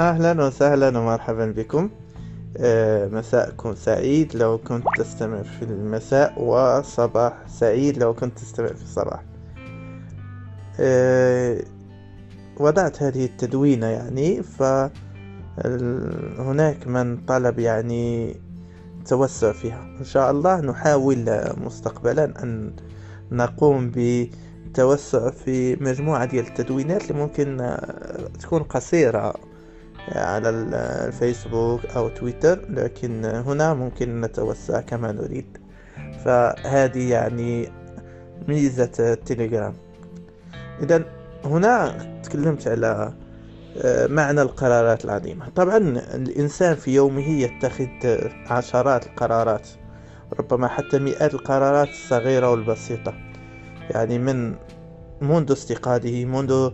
أهلا وسهلا ومرحبا بكم. آه، مساءكم سعيد لو كنت تستمع في المساء وصباح سعيد لو كنت تستمع في الصباح. آه، وضعت هذه التدوينة يعني فهناك من طلب يعني التوسع فيها. إن شاء الله نحاول مستقبلا أن نقوم بالتوسع في مجموعة ديال التدوينات اللي ممكن تكون قصيرة. على الفيسبوك أو تويتر لكن هنا ممكن نتوسع كما نريد. فهذه يعني ميزة التليجرام إذا هنا تكلمت على آه، معنى القرارات العظيمة. طبعا الإنسان في يومه يتخذ عشرات القرارات ربما حتى مئات القرارات الصغيرة والبسيطة. يعني من منذ استيقاظه منذ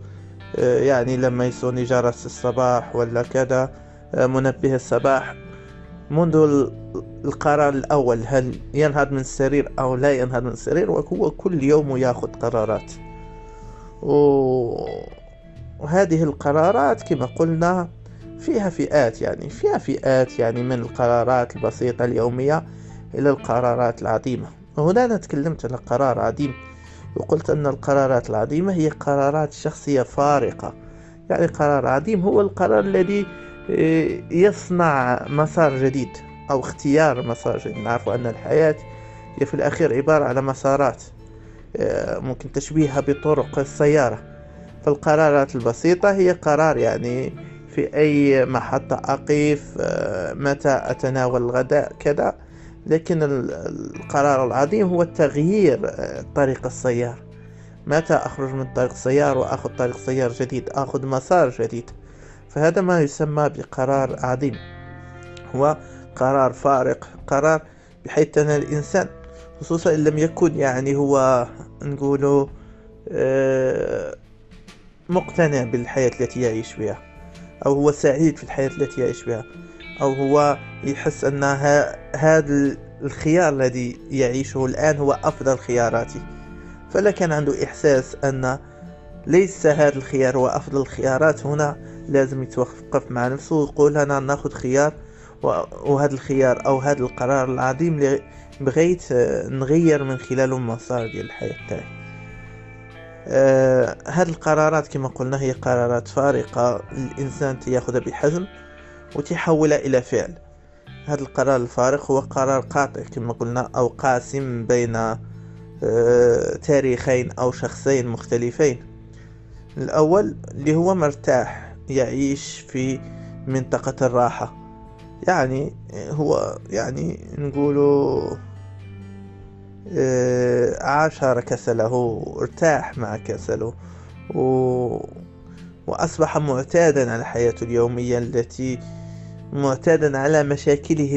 يعني لما يصوني جرس الصباح ولا كذا آه، منبه الصباح منذ القرار الأول هل ينهض من السرير أو لا ينهض من السرير وهو كل يوم ياخذ قرارات. وهذه القرارات كما قلنا فيها فئات يعني فيها فئات يعني من القرارات البسيطة اليومية إلى القرارات العظيمة. وهنا أنا تكلمت على قرار عظيم. وقلت أن القرارات العظيمة هي قرارات شخصية فارقة. يعني قرار عظيم هو القرار الذي آه، يصنع مسار جديد أو اختيار مسار جديد. نعرف أن الحياة هي في الأخير عبارة على مسارات آه، ممكن تشبيهها بطرق السيارة. فالقرارات البسيطة هي قرار يعني في أي محطة أقف آه، متى أتناول الغداء كذا. لكن القرار العظيم هو تغيير آه، طريق السيار متى أخرج من طريق السيار وأخذ طريق سيار جديد؟ أخذ مسار جديد. فهذا ما يسمى بقرار عظيم هو قرار فارق قرار بحيث أن الإنسان خصوصا إن لم يكن يعني هو نقوله آه، مقتنع بالحياة التي يعيش بها أو هو سعيد في الحياة التي يعيش بها. أو هو يحس أن هذا الخيار الذي يعيشه الآن هو أفضل خياراته فلا كان عنده إحساس أن ليس هذا الخيار هو أفضل الخيارات هنا. لازم يتوقف مع نفسه ويقول أنا نأخذ خيار وهذا الخيار أو هذا القرار العظيم اللي بغيت نغير من خلاله المسار ديال الحياة تاعي. آه هذه القرارات كما قلنا هي قرارات فارقة. الإنسان تياخذها بحزم. وتحولها إلى فعل. هذا القرار الفارق هو قرار قاطع كما قلنا أو قاسم بين آه، تاريخين أو شخصين مختلفين. الأول اللي هو مرتاح يعيش في منطقة الراحة. يعني هو يعني نقولوا آه، عاشر كسله ارتاح مع كسله و... وأصبح معتادا على حياته اليومية التي معتادا على مشاكله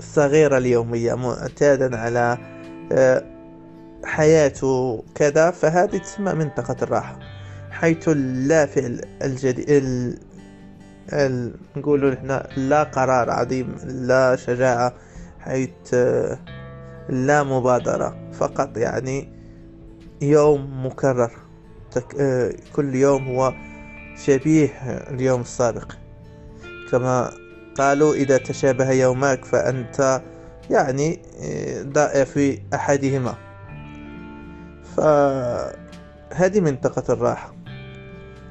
الصغيرة اليومية معتادا على آه، حياته كذا فهذه تسمى منطقة الراحة حيث لا فعل الجديد ال... ال... نقولوا هنا لا قرار عظيم لا شجاعة حيث آه، لا مبادرة فقط يعني يوم مكرر تك... آه، كل يوم هو شبيه اليوم السابق. كما قالوا إذا تشابه يومك فأنت يعني ضائع في أحدهما. فهذه منطقة الراحة.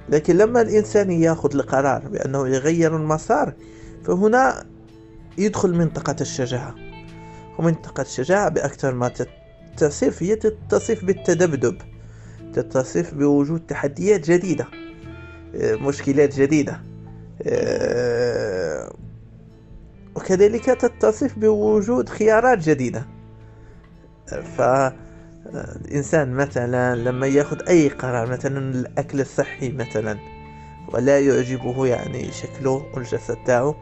لكن لما الإنسان يأخذ القرار بأنه يغير المسار فهنا يدخل منطقة الشجاعة. ومنطقة الشجاعة بأكثر ما تتصف هي تتصف بالتذبذب تتصف بوجود تحديات جديدة مشكلات جديدة. آه، وكذلك تتصف بوجود خيارات جديدة. فالإنسان مثلا لما يأخذ أي قرار مثلا الأكل الصحي مثلا ولا يعجبه يعني شكله والجسد تاعه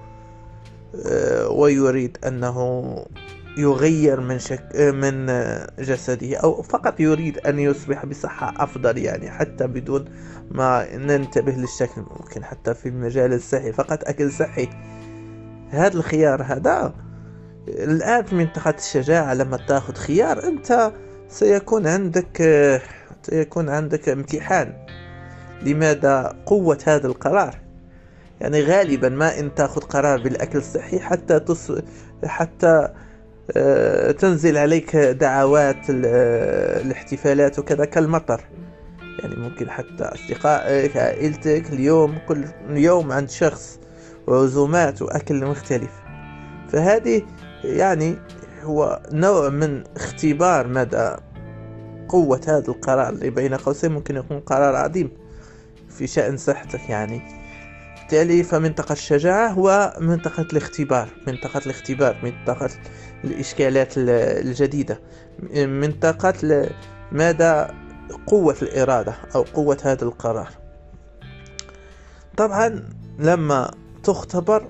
آه، ويريد أنه يغير من شك من جسده أو فقط يريد أن يصبح بصحة أفضل يعني حتى بدون ما ننتبه للشكل ممكن حتى في المجال الصحي. فقط أكل صحي. هذا الخيار هذا. الآن في منطقة الشجاعة لما تأخذ خيار أنت سيكون عندك سيكون عندك امتحان. لماذا قوة هذا القرار؟ يعني غالبا ما إن تأخذ قرار بالأكل الصحي حتى تص... حتى آه، تنزل عليك دعوات الاحتفالات وكذا كالمطر. يعني ممكن حتى أصدقائك عائلتك اليوم كل يوم عند شخص وعزومات وأكل مختلف. فهذه يعني هو نوع من اختبار مدى قوة هذا القرار اللي بين قوسين ممكن يكون قرار عظيم في شأن صحتك يعني. بالتالي فمنطقة الشجاعة هو منطقة الاختبار منطقة الاختبار منطقة الإشكالات الجديدة. منطقة مدى قوة الإرادة أو قوة هذا القرار. طبعا لما تختبر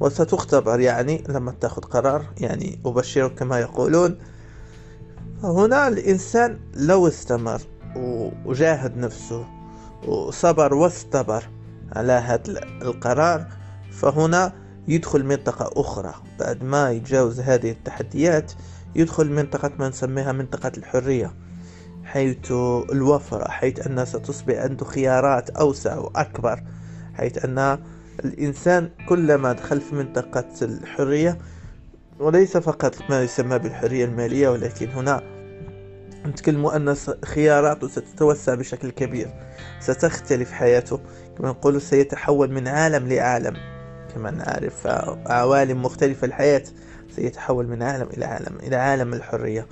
وستختبر يعني لما تأخذ قرار يعني أبشرك كما يقولون هنا الإنسان لو استمر وجاهد نفسه وصبر واستبر على هذا القرار فهنا يدخل منطقة أخرى. بعد ما يتجاوز هذه التحديات يدخل منطقة ما نسميها منطقة الحرية حيث الوفرة حيث أنها ستصبح عنده خيارات أوسع وأكبر حيث أن الإنسان كلما دخل في منطقة الحرية وليس فقط ما يسمى بالحرية المالية ولكن هنا نتكلم أن خياراته ستتوسع بشكل كبير. ستختلف حياته كما نقول سيتحول من عالم لعالم. كما نعرف عوالم مختلفة الحياة سيتحول من عالم إلى عالم إلى عالم الحرية.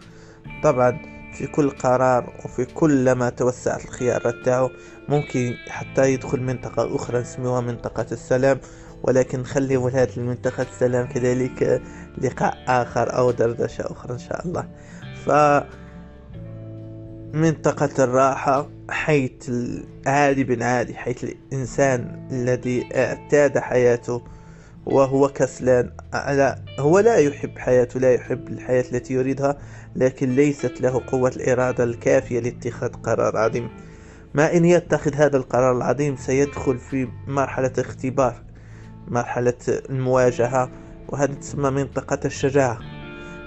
طبعا في كل قرار وفي كل ما توسعت الخيارات تاعو ممكن حتى يدخل منطقة أخرى نسميها منطقة السلام. ولكن خلي هذه المنطقة السلام كذلك لقاء آخر أو دردشة أخرى إن شاء الله. ف منطقة الراحة حيث عادي بن عادي حيث الإنسان الذي اعتاد حياته وهو كسلان لا هو لا يحب حياته لا يحب الحياة التي يريدها لكن ليست له قوة الإرادة الكافية لاتخاذ قرار عظيم. ما إن يتخذ هذا القرار العظيم سيدخل في مرحلة اختبار مرحلة المواجهة وهذه تسمى منطقة الشجاعة.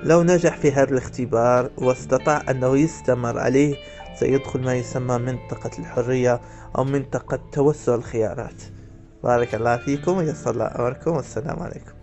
لو نجح في هذا الاختبار واستطاع أنه يستمر عليه سيدخل ما يسمى منطقة الحرية أو منطقة توسع الخيارات. بارك الله فيكم ويسر الله أمركم. والسلام عليكم.